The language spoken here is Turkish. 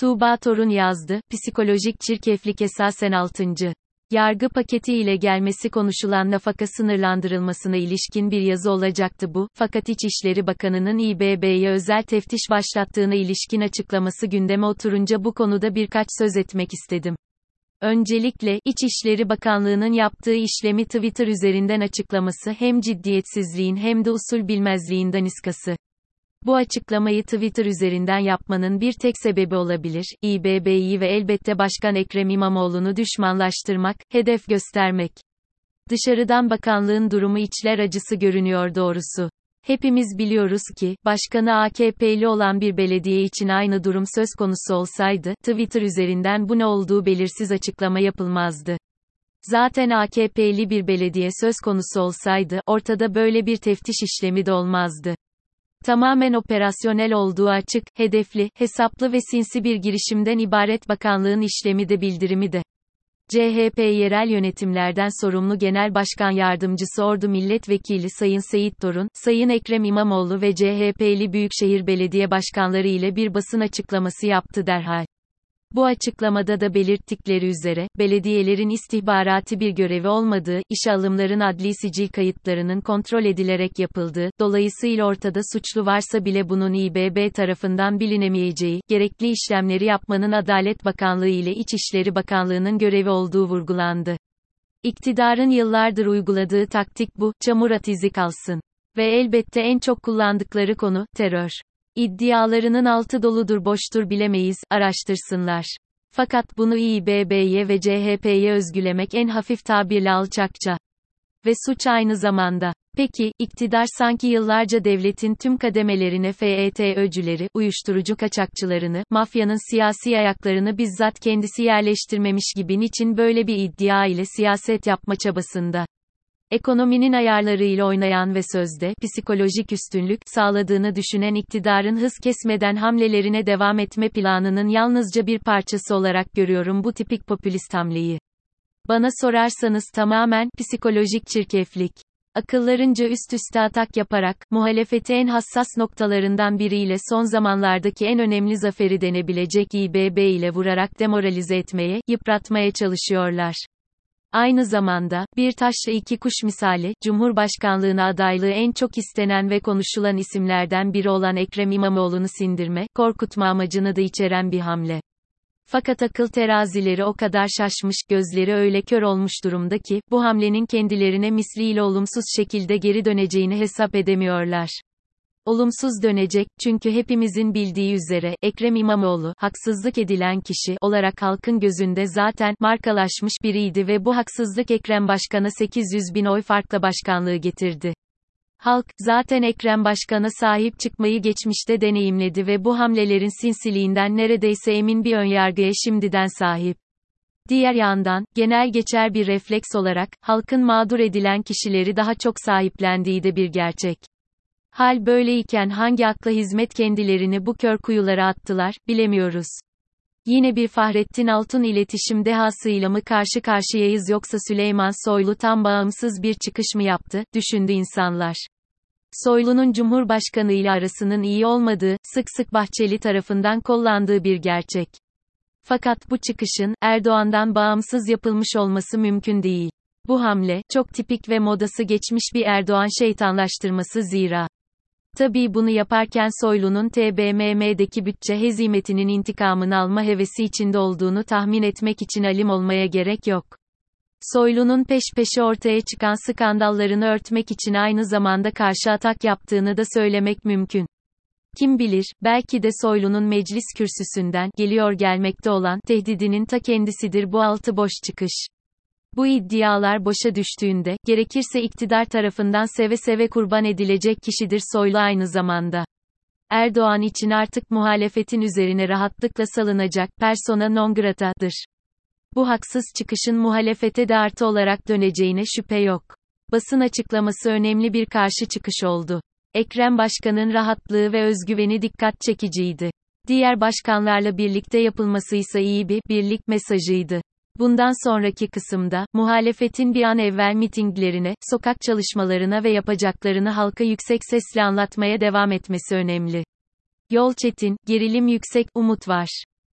Tuğba Torun yazdı, psikolojik çirkeflik esasen 6. Yargı paketi ile gelmesi konuşulan nafaka sınırlandırılmasına ilişkin bir yazı olacaktı bu, fakat İçişleri Bakanı'nın İBB'ye özel teftiş başlattığına ilişkin açıklaması gündeme oturunca bu konuda birkaç söz etmek istedim. Öncelikle, İçişleri Bakanlığı'nın yaptığı işlemi Twitter üzerinden açıklaması hem ciddiyetsizliğin hem de usul bilmezliğin daniskası. Bu açıklamayı Twitter üzerinden yapmanın bir tek sebebi olabilir, İBB'yi ve elbette Başkan Ekrem İmamoğlu'nu düşmanlaştırmak, hedef göstermek. Dışarıdan bakanlığın durumu içler acısı görünüyor doğrusu. Hepimiz biliyoruz ki, başkanı AKP'li olan bir belediye için aynı durum söz konusu olsaydı, Twitter üzerinden bu ne olduğu belirsiz açıklama yapılmazdı. Zaten AKP'li bir belediye söz konusu olsaydı, ortada böyle bir teftiş işlemi de olmazdı. Tamamen operasyonel olduğu açık, hedefli, hesaplı ve sinsi bir girişimden ibaret bakanlığın işlemi de bildirimi de. CHP yerel yönetimlerden sorumlu Genel Başkan Yardımcısı Ordu Milletvekili Sayın Seyit Torun, Sayın Ekrem İmamoğlu ve CHP'li Büyükşehir Belediye Başkanları ile bir basın açıklaması yaptı derhal. Bu açıklamada da belirttikleri üzere, belediyelerin istihbarati bir görevi olmadığı, işe alımların adli sicil kayıtlarının kontrol edilerek yapıldığı, dolayısıyla ortada suçlu varsa bile bunun İBB tarafından bilinemeyeceği, gerekli işlemleri yapmanın Adalet Bakanlığı ile İçişleri Bakanlığı'nın görevi olduğu vurgulandı. İktidarın yıllardır uyguladığı taktik bu, çamur at izi kalsın. Ve elbette en çok kullandıkları konu, terör. İddialarının altı doludur boştur bilemeyiz, araştırsınlar. Fakat bunu İBB'ye ve CHP'ye özgülemek en hafif tabirle alçakça. Ve suç aynı zamanda. Peki, iktidar sanki yıllarca devletin tüm kademelerine FETÖ'cüleri, uyuşturucu kaçakçılarını, mafyanın siyasi ayaklarını bizzat kendisi yerleştirmemiş gibi niçin böyle bir iddia ile siyaset yapma çabasında? Ekonominin ayarlarıyla oynayan ve sözde psikolojik üstünlük sağladığını düşünen iktidarın hız kesmeden hamlelerine devam etme planının yalnızca bir parçası olarak görüyorum bu tipik popülist hamleyi. Bana sorarsanız tamamen psikolojik çirkeflik. Akıllarınca üst üste atak yaparak, muhalefeti en hassas noktalarından biriyle son zamanlardaki en önemli zaferi denebilecek İBB ile vurarak demoralize etmeye, yıpratmaya çalışıyorlar. Aynı zamanda, bir taşla iki kuş misali, Cumhurbaşkanlığına adaylığı en çok istenen ve konuşulan isimlerden biri olan Ekrem İmamoğlu'nu sindirme, korkutma amacını da içeren bir hamle. Fakat akıl terazileri o kadar şaşmış, gözleri öyle kör olmuş durumda ki, bu hamlenin kendilerine misliyle olumsuz şekilde geri döneceğini hesap edemiyorlar. Olumsuz dönecek, çünkü hepimizin bildiği üzere, Ekrem İmamoğlu, haksızlık edilen kişi olarak halkın gözünde zaten, markalaşmış biriydi ve bu haksızlık Ekrem Başkan'a 800 bin oy farkla başkanlığı getirdi. Halk, zaten Ekrem Başkan'a sahip çıkmayı geçmişte deneyimledi ve bu hamlelerin sinsiliğinden neredeyse emin bir önyargıya şimdiden sahip. Diğer yandan, genel geçer bir refleks olarak, halkın mağdur edilen kişileri daha çok sahiplendiği de bir gerçek. Hal böyleyken hangi akla hizmet kendilerini bu kör kuyulara attılar, bilemiyoruz. Yine bir Fahrettin Altun iletişim dehasıyla mı karşı karşıyayız yoksa Süleyman Soylu tam bağımsız bir çıkış mı yaptı, düşündü insanlar. Soylu'nun Cumhurbaşkanı ile arasının iyi olmadığı, sık sık Bahçeli tarafından kollandığı bir gerçek. Fakat bu çıkışın, Erdoğan'dan bağımsız yapılmış olması mümkün değil. Bu hamle, çok tipik ve modası geçmiş bir Erdoğan şeytanlaştırması zira. Tabii bunu yaparken Soylu'nun TBMM'deki bütçe hezimetinin intikamını alma hevesi içinde olduğunu tahmin etmek için alim olmaya gerek yok. Soylu'nun peş peşe ortaya çıkan skandallarını örtmek için aynı zamanda karşı atak yaptığını da söylemek mümkün. Kim bilir, belki de Soylu'nun meclis kürsüsünden geliyor gelmekte olan tehdidinin ta kendisidir bu altı boş çıkış. Bu iddialar boşa düştüğünde, gerekirse iktidar tarafından seve seve kurban edilecek kişidir Soylu aynı zamanda. Erdoğan için artık muhalefetin üzerine rahatlıkla salınacak persona non grata'dır. Bu haksız çıkışın muhalefete de artı olarak döneceğine şüphe yok. Basın açıklaması önemli bir karşı çıkış oldu. Ekrem Başkan'ın rahatlığı ve özgüveni dikkat çekiciydi. Diğer başkanlarla birlikte yapılması ise iyi bir birlik mesajıydı. Bundan sonraki kısımda, muhalefetin bir an evvel mitinglerine, sokak çalışmalarına ve yapacaklarını halka yüksek sesle anlatmaya devam etmesi önemli. Yol çetin, gerilim yüksek, umut var.